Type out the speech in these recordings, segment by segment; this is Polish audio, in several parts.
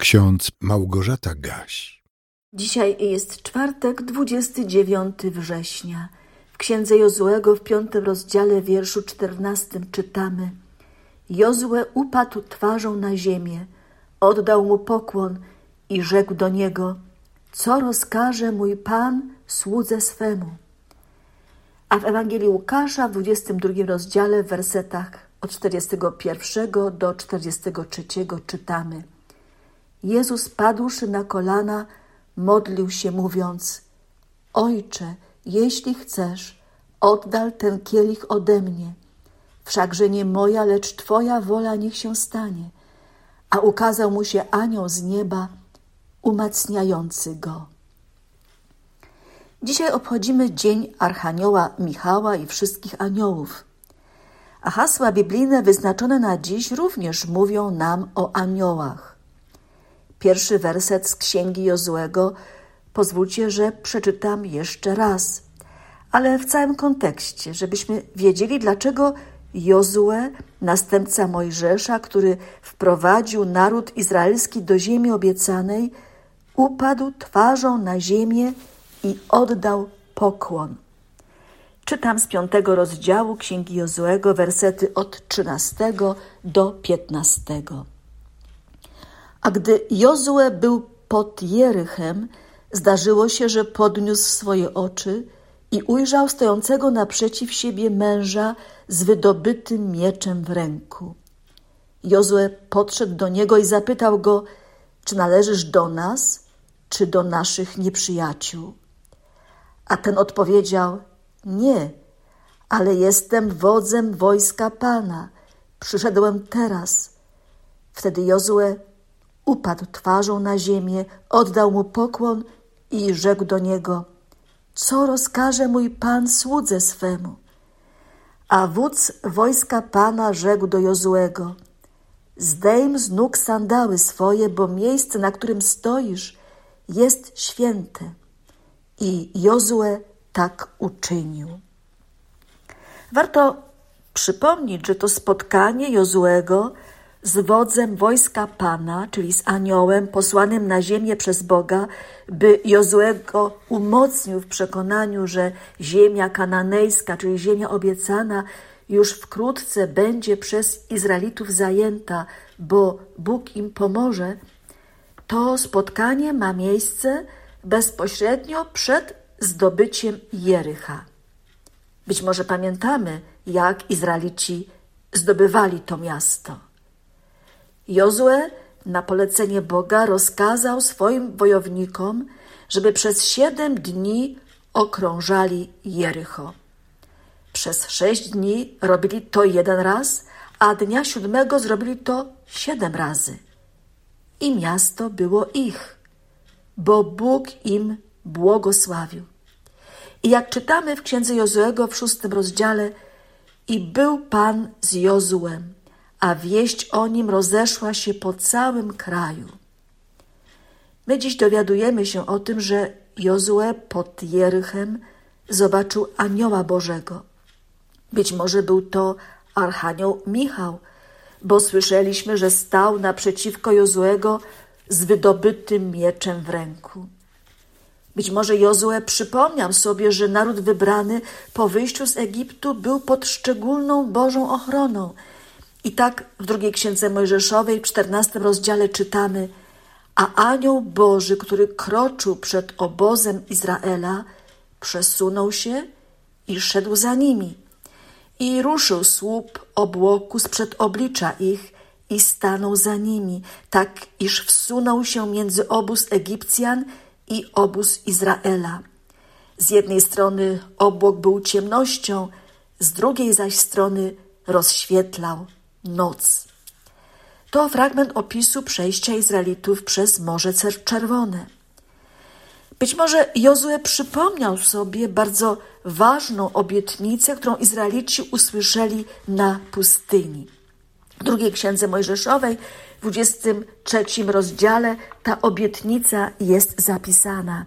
Ksiądz Małgorzata Gaś. Dzisiaj jest czwartek, 29 września. W księdze Jozłego w piątym rozdziale wierszu czternastym czytamy Jozue upadł twarzą na ziemię, oddał mu pokłon i rzekł do niego Co rozkaże mój Pan słudze swemu? A w Ewangelii Łukasza w 22 rozdziale w wersetach od 41 do 43 czytamy – Jezus padłszy na kolana, modlił się, mówiąc: Ojcze, jeśli chcesz, oddal ten kielich ode mnie. Wszakże nie moja, lecz Twoja wola niech się stanie. A ukazał mu się anioł z nieba, umacniający go. Dzisiaj obchodzimy Dzień Archanioła Michała i wszystkich aniołów. A hasła biblijne wyznaczone na dziś również mówią nam o aniołach. Pierwszy werset z księgi Jozłego pozwólcie, że przeczytam jeszcze raz, ale w całym kontekście, żebyśmy wiedzieli, dlaczego Jozue, następca Mojżesza, który wprowadził naród izraelski do ziemi obiecanej, upadł twarzą na ziemię i oddał pokłon. Czytam z piątego rozdziału Księgi Jozłego, wersety od trzynastego do piętnastego. A gdy Jozue był pod Jerychem, zdarzyło się, że podniósł swoje oczy i ujrzał stojącego naprzeciw siebie męża z wydobytym mieczem w ręku. Jozue podszedł do niego i zapytał go, czy należysz do nas, czy do naszych nieprzyjaciół? A ten odpowiedział, nie, ale jestem wodzem wojska Pana. Przyszedłem teraz. Wtedy Jozue upadł twarzą na ziemię, oddał mu pokłon i rzekł do niego: Co rozkaże mój pan słudze swemu? A wódz wojska pana rzekł do Jozuego: Zdejm z nóg sandały swoje, bo miejsce, na którym stoisz, jest święte. I Jozue tak uczynił. Warto przypomnieć, że to spotkanie Jozuego z wodzem wojska Pana, czyli z aniołem posłanym na ziemię przez Boga, by Jozłego umocnił w przekonaniu, że ziemia kananejska, czyli ziemia obiecana, już wkrótce będzie przez Izraelitów zajęta, bo Bóg im pomoże, to spotkanie ma miejsce bezpośrednio przed zdobyciem Jericha. Być może pamiętamy, jak Izraelici zdobywali to miasto. Jozue na polecenie Boga rozkazał swoim wojownikom, żeby przez siedem dni okrążali Jericho. Przez sześć dni robili to jeden raz, a dnia siódmego zrobili to siedem razy. I miasto było ich, bo Bóg im błogosławił. I jak czytamy w księdze Jozuego w szóstym rozdziale, i był Pan z Jozuem, a wieść o nim rozeszła się po całym kraju. My dziś dowiadujemy się o tym, że Jozue pod Jerychem zobaczył anioła Bożego. Być może był to archanioł Michał, bo słyszeliśmy, że stał naprzeciwko Jozuego z wydobytym mieczem w ręku. Być może Jozue przypomniał sobie, że naród wybrany po wyjściu z Egiptu był pod szczególną Bożą ochroną – i tak w drugiej księdze Mojżeszowej, w czternastym rozdziale czytamy: A anioł Boży, który kroczył przed obozem Izraela, przesunął się i szedł za nimi. I ruszył słup obłoku sprzed oblicza ich i stanął za nimi, tak iż wsunął się między obóz Egipcjan i obóz Izraela. Z jednej strony obłok był ciemnością, z drugiej zaś strony rozświetlał noc. To fragment opisu przejścia Izraelitów przez Morze Czerwone. Być może Jozue przypomniał sobie bardzo ważną obietnicę, którą Izraelici usłyszeli na pustyni. W drugiej księdze Mojżeszowej, w 23 rozdziale, ta obietnica jest zapisana.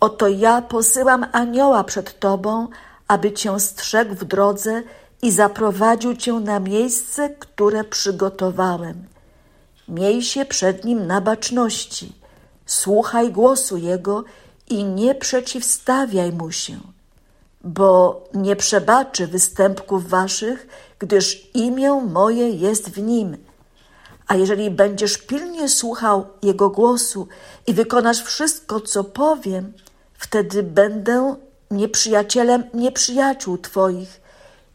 Oto ja posyłam anioła przed tobą, aby cię strzegł w drodze i zaprowadził cię na miejsce, które przygotowałem. miej się przed nim na baczności, słuchaj głosu jego i nie przeciwstawiaj mu się, bo nie przebaczy występków waszych, gdyż imię moje jest w nim. A jeżeli będziesz pilnie słuchał jego głosu i wykonasz wszystko, co powiem, wtedy będę nieprzyjacielem nieprzyjaciół Twoich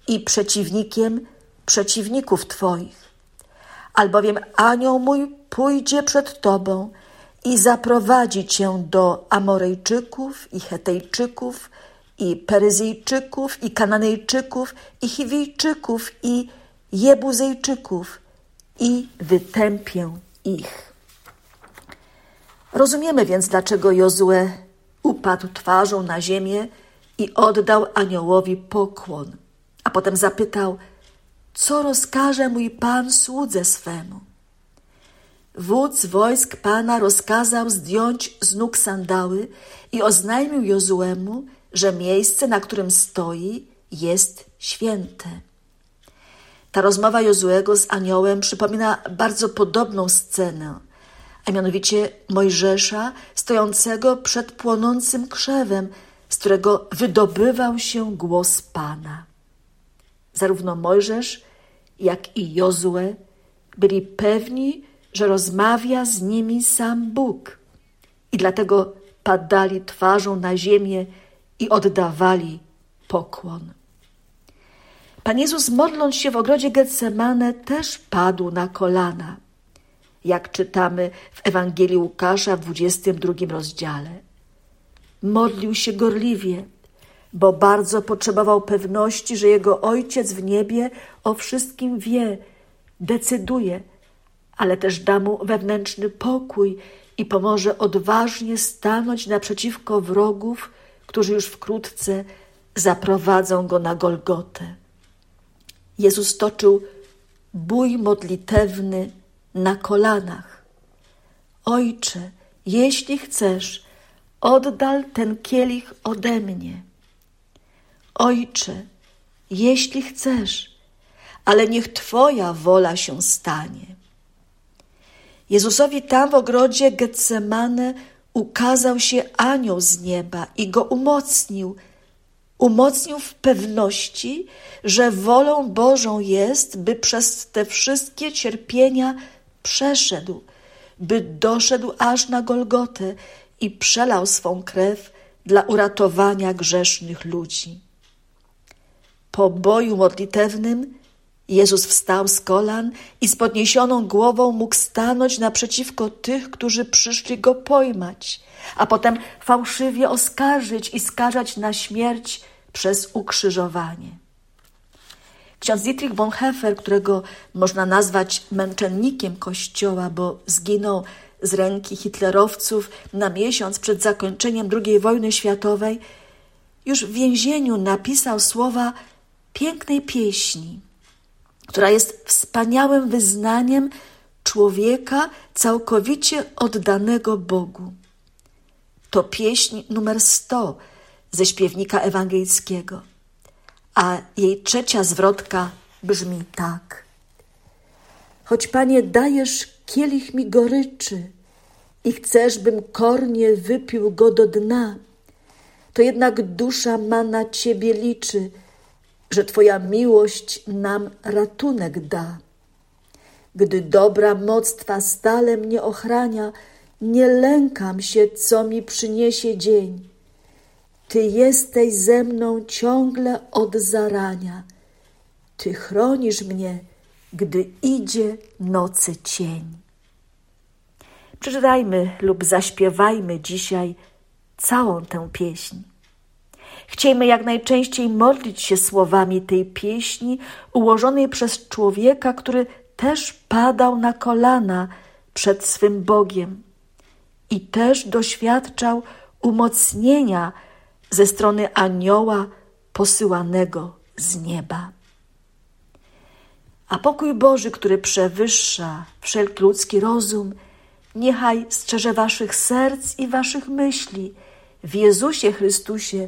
i przeciwnikiem przeciwników Twoich. Albowiem anioł mój pójdzie przed Tobą i zaprowadzi Cię do Amorejczyków i Hetejczyków i Peryzyjczyków i Kananejczyków i Chiwijczyków i Jebuzejczyków i wytępię ich. Rozumiemy więc, dlaczego Jozue upadł twarzą na ziemię i oddał aniołowi pokłon, potem zapytał, co rozkaże mój pan słudze swemu. Wódz wojsk pana rozkazał zdjąć z nóg sandały i oznajmił Jozuemu, że miejsce, na którym stoi, jest święte. Ta rozmowa Jozuego z aniołem przypomina bardzo podobną scenę, a mianowicie Mojżesza stojącego przed płonącym krzewem, z którego wydobywał się głos Pana. Zarówno Mojżesz, jak i Jozue byli pewni, że rozmawia z nimi sam Bóg i dlatego padali twarzą na ziemię i oddawali pokłon. Pan Jezus, modląc się w ogrodzie Getsemane, też padł na kolana, jak czytamy w Ewangelii Łukasza w 22 rozdziale. Modlił się gorliwie, bo bardzo potrzebował pewności, że jego Ojciec w niebie o wszystkim wie, decyduje, ale też da mu wewnętrzny pokój i pomoże odważnie stanąć naprzeciwko wrogów, którzy już wkrótce zaprowadzą go na Golgotę. Jezus toczył bój modlitewny na kolanach. Ojcze, jeśli chcesz, oddal ten kielich ode mnie. Ojcze, jeśli chcesz, ale niech Twoja wola się stanie. Jezusowi tam w ogrodzie Getsemane ukazał się anioł z nieba i go umocnił. Umocnił w pewności, że wolą Bożą jest, by przez te wszystkie cierpienia przeszedł, by doszedł aż na Golgotę i przelał swą krew dla uratowania grzesznych ludzi. Po boju modlitewnym Jezus wstał z kolan i z podniesioną głową mógł stanąć naprzeciwko tych, którzy przyszli go pojmać, a potem fałszywie oskarżyć i skażać na śmierć przez ukrzyżowanie. Ksiądz Dietrich Bonhoeffer, którego można nazwać męczennikiem Kościoła, bo zginął z ręki hitlerowców na miesiąc przed zakończeniem II wojny światowej, już w więzieniu napisał słowa pięknej pieśni, która jest wspaniałym wyznaniem człowieka całkowicie oddanego Bogu. To pieśń numer 100 ze śpiewnika ewangelickiego, a jej trzecia zwrotka brzmi tak. Choć Panie dajesz kielich mi goryczy i chcesz, bym kornie wypił go do dna, to jednak dusza ma na Ciebie liczy – że Twoja miłość nam ratunek da. Gdy dobra moc Twa stale mnie ochrania, nie lękam się, co mi przyniesie dzień. Ty jesteś ze mną ciągle od zarania. Ty chronisz mnie, gdy idzie nocy cień. Przeczytajmy lub zaśpiewajmy dzisiaj całą tę pieśń. Chciejmy jak najczęściej modlić się słowami tej pieśni ułożonej przez człowieka, który też padał na kolana przed swym Bogiem i też doświadczał umocnienia ze strony anioła posyłanego z nieba. A pokój Boży, który przewyższa wszelki ludzki rozum, niechaj strzeże waszych serc i waszych myśli w Jezusie Chrystusie,